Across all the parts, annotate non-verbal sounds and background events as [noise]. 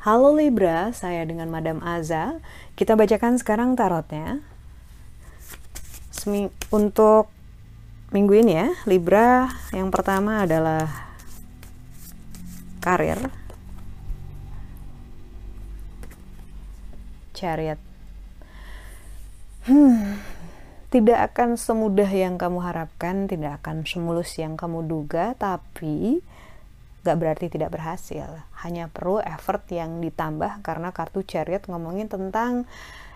Halo Libra, saya dengan Madam Aza. Kita bacakan sekarang tarotnya. Untuk minggu ini ya, Libra yang pertama adalah karir. Chariot. Hmm, tidak akan semudah yang kamu harapkan, tidak akan semulus yang kamu duga, tapi gak berarti tidak berhasil. Hanya perlu effort yang ditambah karena kartu chariot ngomongin tentang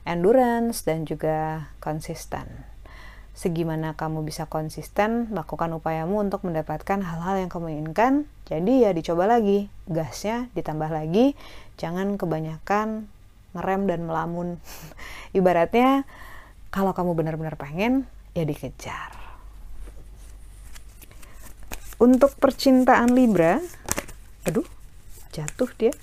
endurance dan juga konsisten. Segimana kamu bisa konsisten lakukan upayamu untuk mendapatkan hal-hal yang kamu inginkan. Jadi ya dicoba lagi gasnya ditambah lagi. Jangan kebanyakan ngerem dan melamun. [laughs] Ibaratnya kalau kamu benar-benar pengen ya dikejar untuk percintaan Libra, aduh, jatuh dia.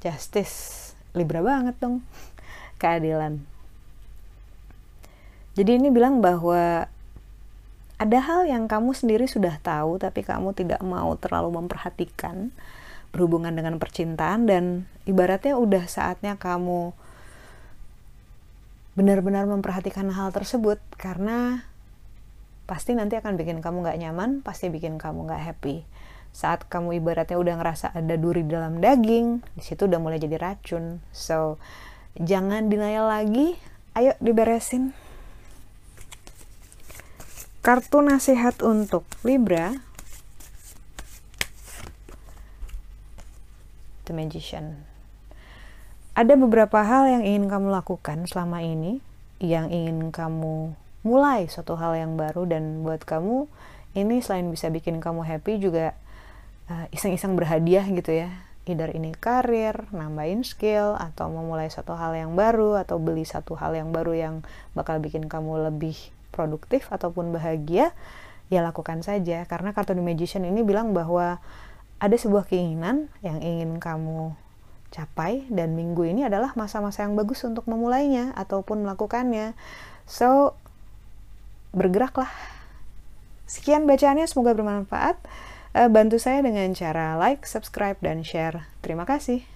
Justice, Libra banget dong. Keadilan. Jadi ini bilang bahwa ada hal yang kamu sendiri sudah tahu tapi kamu tidak mau terlalu memperhatikan berhubungan dengan percintaan dan ibaratnya udah saatnya kamu benar-benar memperhatikan hal tersebut karena pasti nanti akan bikin kamu gak nyaman, pasti bikin kamu gak happy. Saat kamu ibaratnya udah ngerasa ada duri dalam daging, di situ udah mulai jadi racun. So, jangan denial lagi, ayo diberesin. Kartu nasihat untuk Libra. The Magician ada beberapa hal yang ingin kamu lakukan selama ini, yang ingin kamu mulai suatu hal yang baru dan buat kamu ini selain bisa bikin kamu happy juga uh, iseng-iseng berhadiah gitu ya. Either ini karir, nambahin skill, atau memulai satu hal yang baru, atau beli satu hal yang baru yang bakal bikin kamu lebih produktif ataupun bahagia, ya lakukan saja. Karena kartu The Magician ini bilang bahwa ada sebuah keinginan yang ingin kamu capai dan minggu ini adalah masa-masa yang bagus untuk memulainya ataupun melakukannya. So, bergeraklah. Sekian bacaannya, semoga bermanfaat. Eh, bantu saya dengan cara like, subscribe, dan share. Terima kasih.